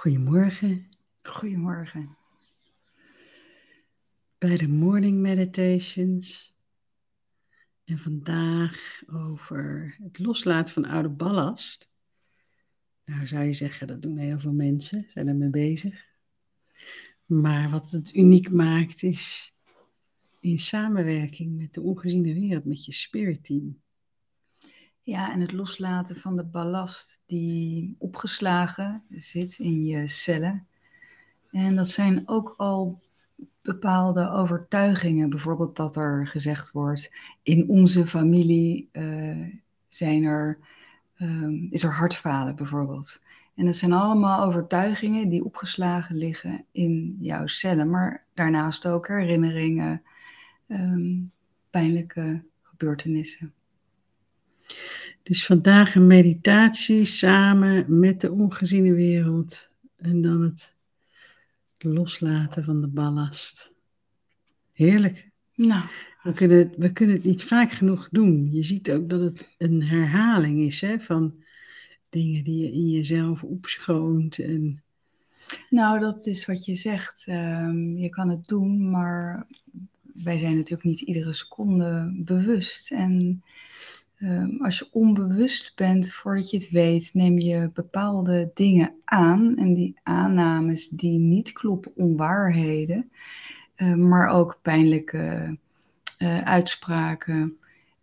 Goedemorgen Goedemorgen. bij de Morning Meditations. En vandaag over het loslaten van oude ballast. Nou zou je zeggen, dat doen heel veel mensen, zijn ermee bezig. Maar wat het uniek maakt is in samenwerking met de ongeziene wereld, met je spirit team. Ja, en het loslaten van de ballast die opgeslagen zit in je cellen. En dat zijn ook al bepaalde overtuigingen. Bijvoorbeeld dat er gezegd wordt, in onze familie eh, zijn er, ehm, is er hartfalen bijvoorbeeld. En dat zijn allemaal overtuigingen die opgeslagen liggen in jouw cellen. Maar daarnaast ook herinneringen, ehm, pijnlijke gebeurtenissen. Dus vandaag een meditatie samen met de ongeziene wereld. En dan het loslaten van de ballast. Heerlijk. Nou, We kunnen, het, we kunnen het niet vaak genoeg doen. Je ziet ook dat het een herhaling is hè, van dingen die je in jezelf opschoont. En nou, dat is wat je zegt. Ehm, je kan het doen, maar wij zijn natuurlijk niet iedere seconde bewust. En ehm, als je onbewust bent, voordat je het weet, neem je bepaalde dingen aan. En die aannames die niet kloppen, onwaarheden, eh, maar ook pijnlijke eh, uitspraken,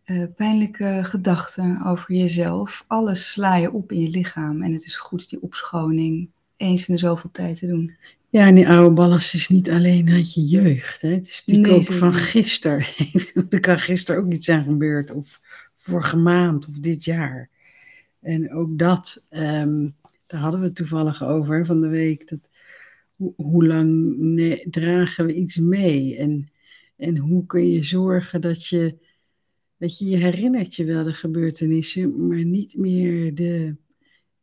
eh, pijnlijke gedachten over jezelf. Alles sla je op in je lichaam. En het is goed die opschoning eens in de zoveel tijd te doen. ja, en die oude ballast is niet alleen uit je jeugd. Hè. Het is natuurlijk Nee, ook van gisteren. er kan gisteren ook iets zijn gebeurd. Of vorige maand of dit jaar. En ook dat, ehm, daar hadden we het toevallig over van de week. Dat, hoe, lang dragen we iets mee? En, en hoe kun je zorgen dat je, dat je je herinnert je wel de gebeurtenissen, maar niet meer de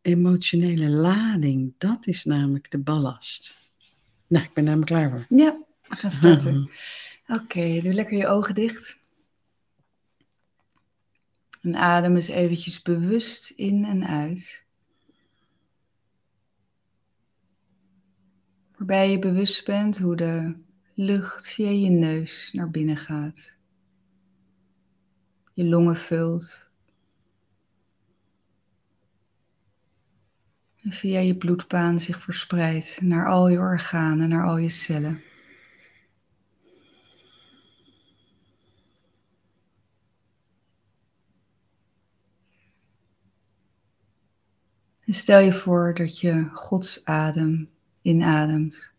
emotionele lading. Dat is namelijk de ballast. Nou, ik ben maar klaar voor. Ja, we gaan starten. Oké, doe lekker je ogen dicht. En adem eens eventjes bewust in en uit. Waarbij je bewust bent hoe de lucht via je neus naar binnen gaat. Je longen vult. En via je bloedbaan zich verspreidt naar al je organen, naar al je cellen. En stel je voor dat je Gods adem inademt.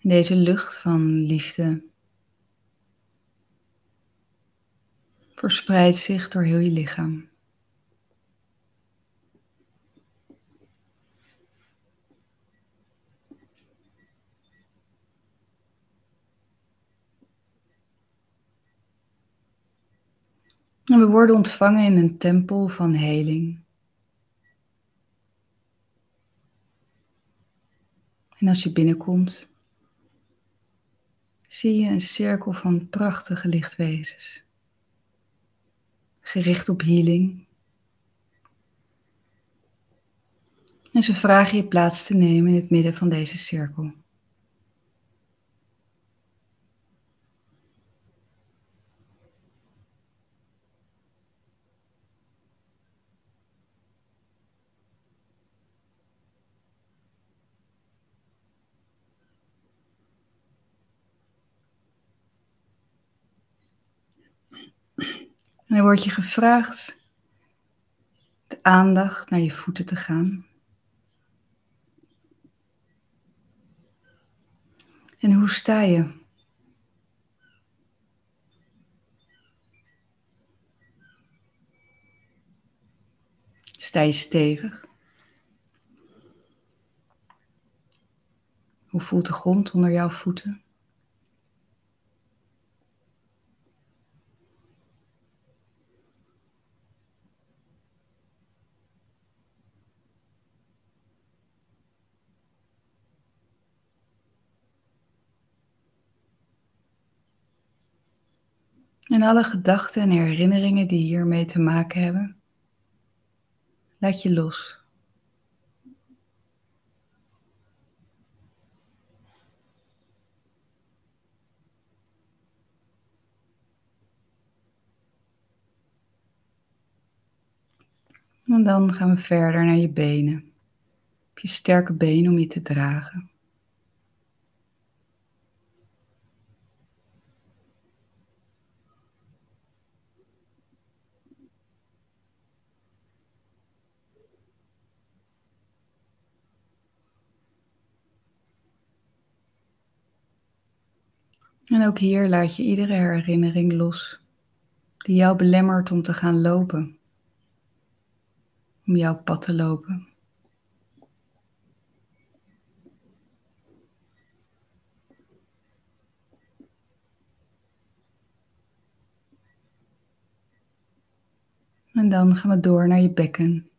Deze lucht van liefde verspreidt zich door heel je lichaam. We worden ontvangen in een tempel van heling. En als je binnenkomt, zie je een cirkel van prachtige lichtwezens. Gericht op healing. En ze vragen je plaats te nemen in het midden van deze cirkel. En dan wordt je gevraagd de aandacht naar je voeten te gaan. En hoe sta je? Sta je stevig? Hoe voelt de grond onder jouw voeten? En alle gedachten en herinneringen die hiermee te maken hebben, Laat je los. En dan gaan we verder naar je benen. Heb je sterke benen om je te dragen. En ook hier laat je iedere herinnering los die jou belemmert om te gaan lopen, om jouw pad te lopen. En dan gaan we door naar je bekken.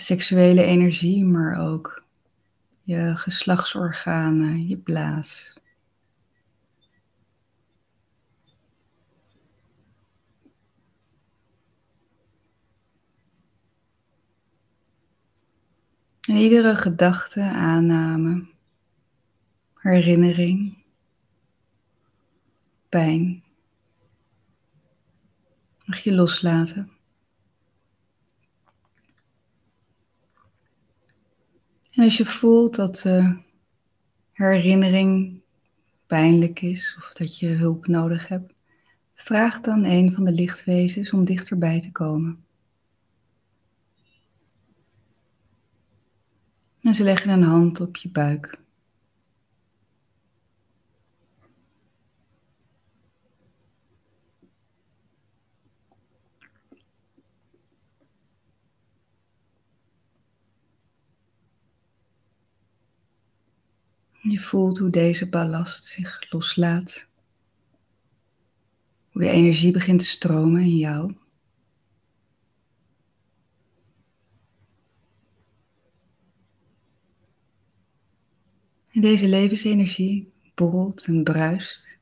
Seksuele energie, maar ook je geslachtsorganen, je blaas. En iedere gedachte, aanname, herinnering, pijn mag je loslaten. En als je voelt dat de herinnering pijnlijk is of dat je hulp nodig hebt, vraag dan een van de lichtwezens om dichterbij te komen. En ze leggen een hand op je buik. Je voelt hoe deze ballast zich loslaat. Hoe de energie begint te stromen in jou. En deze levensenergie borrelt en bruist.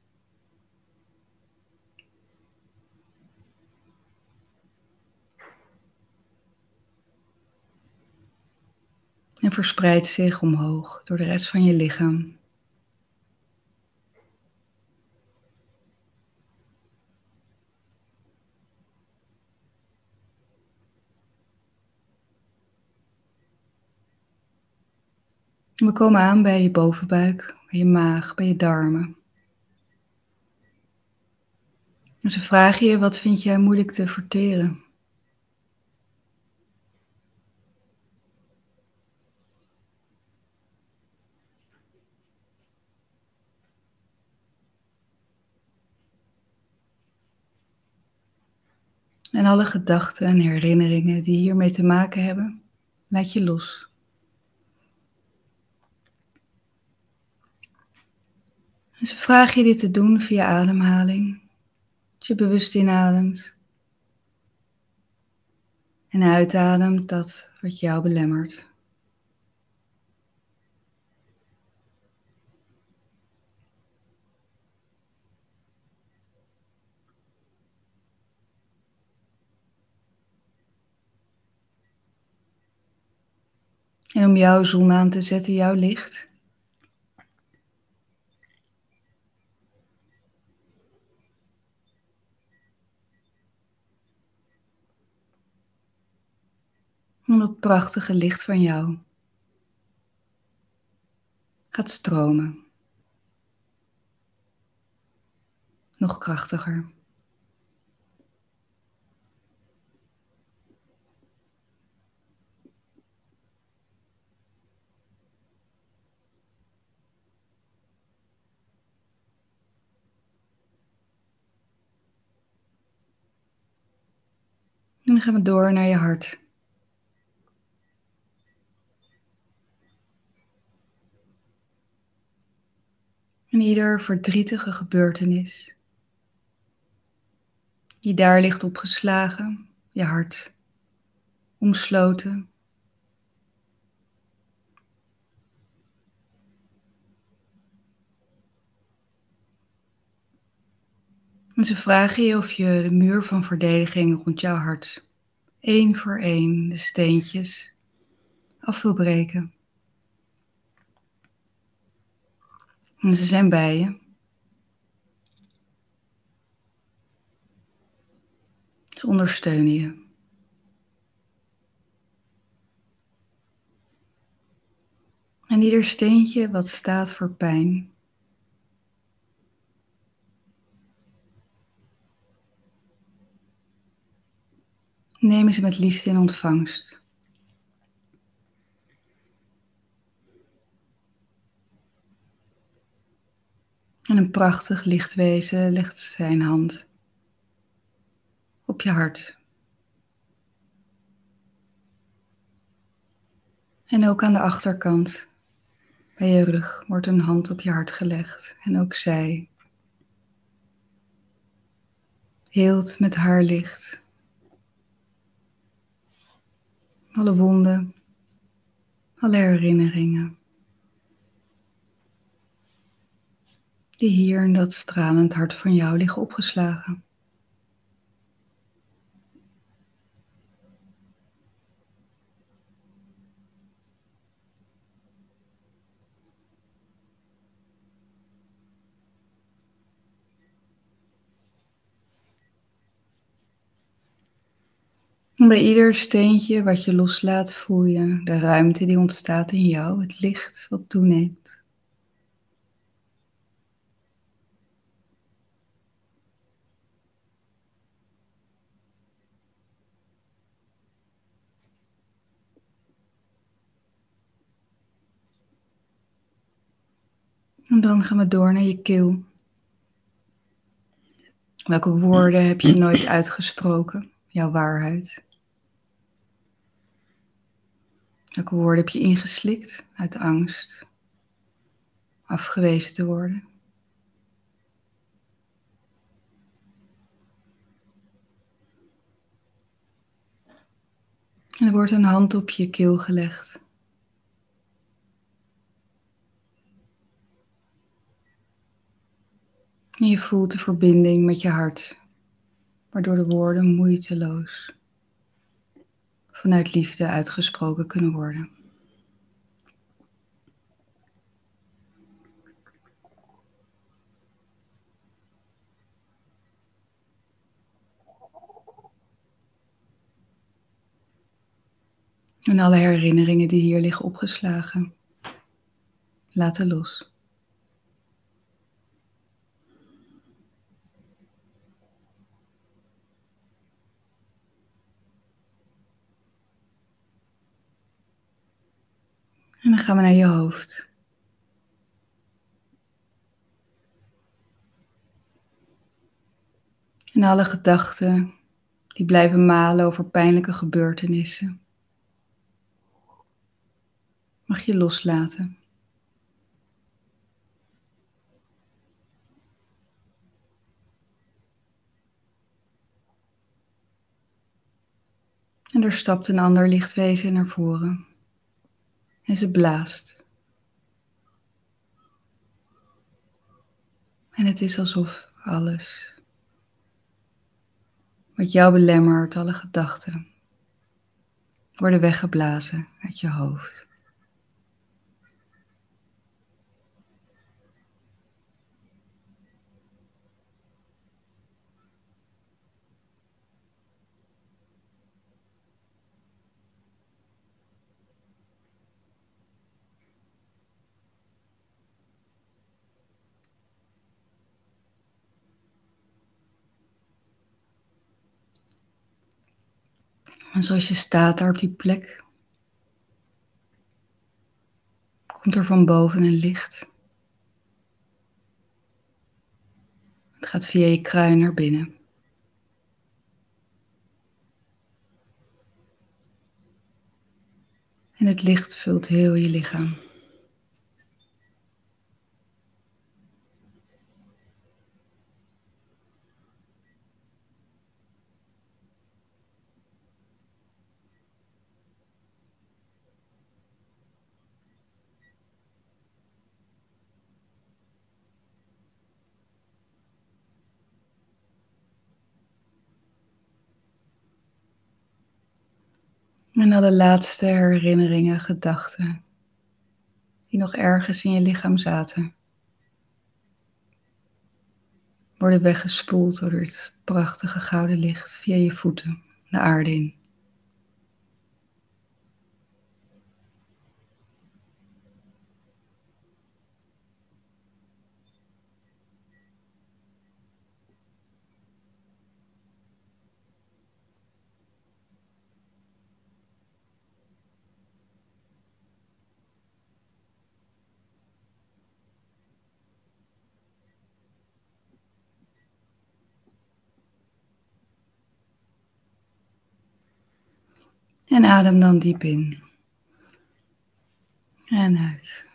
En verspreidt zich omhoog door de rest van je lichaam. We komen aan bij je bovenbuik, bij je maag, bij je darmen. En ze vragen je, wat vind jij moeilijk te verteren? En alle gedachten en herinneringen die hiermee te maken hebben, laat je los. En ze vragen je dit te doen via ademhaling. Dat je bewust inademt. En uitademt dat wat jou belemmert. En om jouw zon aan te zetten, jouw licht. En dat prachtige licht van jou gaat stromen. Nog krachtiger. Dan gaan we door naar je hart. En ieder verdrietige gebeurtenis die daar ligt opgeslagen, je hart omsloten. En ze vragen je of je de muur van verdediging rond jouw hart één voor één de steentjes af wil breken. En ze zijn bij je. Ze ondersteunen je. En ieder steentje wat staat voor pijn. Nemen ze met liefde in ontvangst. En een prachtig lichtwezen legt zijn hand op je hart. En ook aan de achterkant, bij je rug, wordt een hand op je hart gelegd. En ook zij heelt met haar licht alle wonden, alle herinneringen. Die hier in dat stralend hart van jou liggen opgeslagen. Bij ieder steentje wat je loslaat, voel je de ruimte die ontstaat in jou, het licht wat toeneemt. En dan gaan we door naar je keel. Welke woorden heb je nooit uitgesproken? Jouw waarheid. Welke woorden heb je ingeslikt uit angst afgewezen te worden? En er wordt een hand op je keel gelegd. En je voelt de verbinding met je hart, waardoor de woorden moeiteloos vanuit liefde uitgesproken kunnen worden. En alle herinneringen die hier liggen opgeslagen, laten los. Gaan we naar je hoofd. En alle gedachten die blijven malen over pijnlijke gebeurtenissen. Mag je loslaten. En er stapt een ander lichtwezen naar voren en ze blaast. En het is alsof alles wat jou belemmert, alle gedachten, worden weggeblazen uit je hoofd. En zoals je staat daar op die plek, komt er van boven een licht. Het gaat via je kruin naar binnen. En het licht vult heel je lichaam. En alle laatste herinneringen, gedachten die nog ergens in je lichaam zaten, worden weggespoeld door het prachtige gouden licht via je voeten de aarde in. En adem dan diep in. En uit.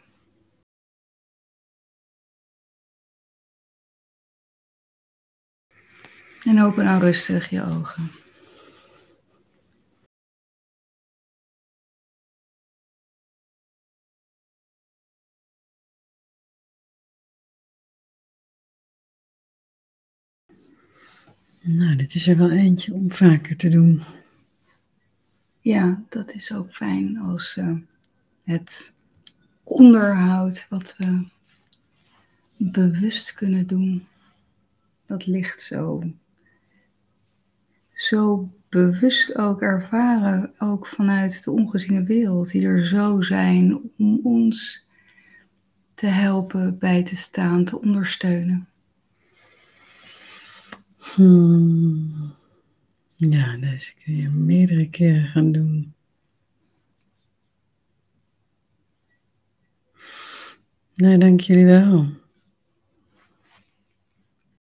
En open dan rustig je ogen. Nou, dit is er wel eentje om vaker te doen. Ja, dat is ook fijn als uh, het onderhoud wat we bewust kunnen doen. Dat ligt zo, zo bewust ook ervaren, ook vanuit de ongeziene wereld, die er zo zijn om ons te helpen, bij te staan, te ondersteunen. Hmm. Ja, deze kun je meerdere keren gaan doen. Nou, dank jullie wel.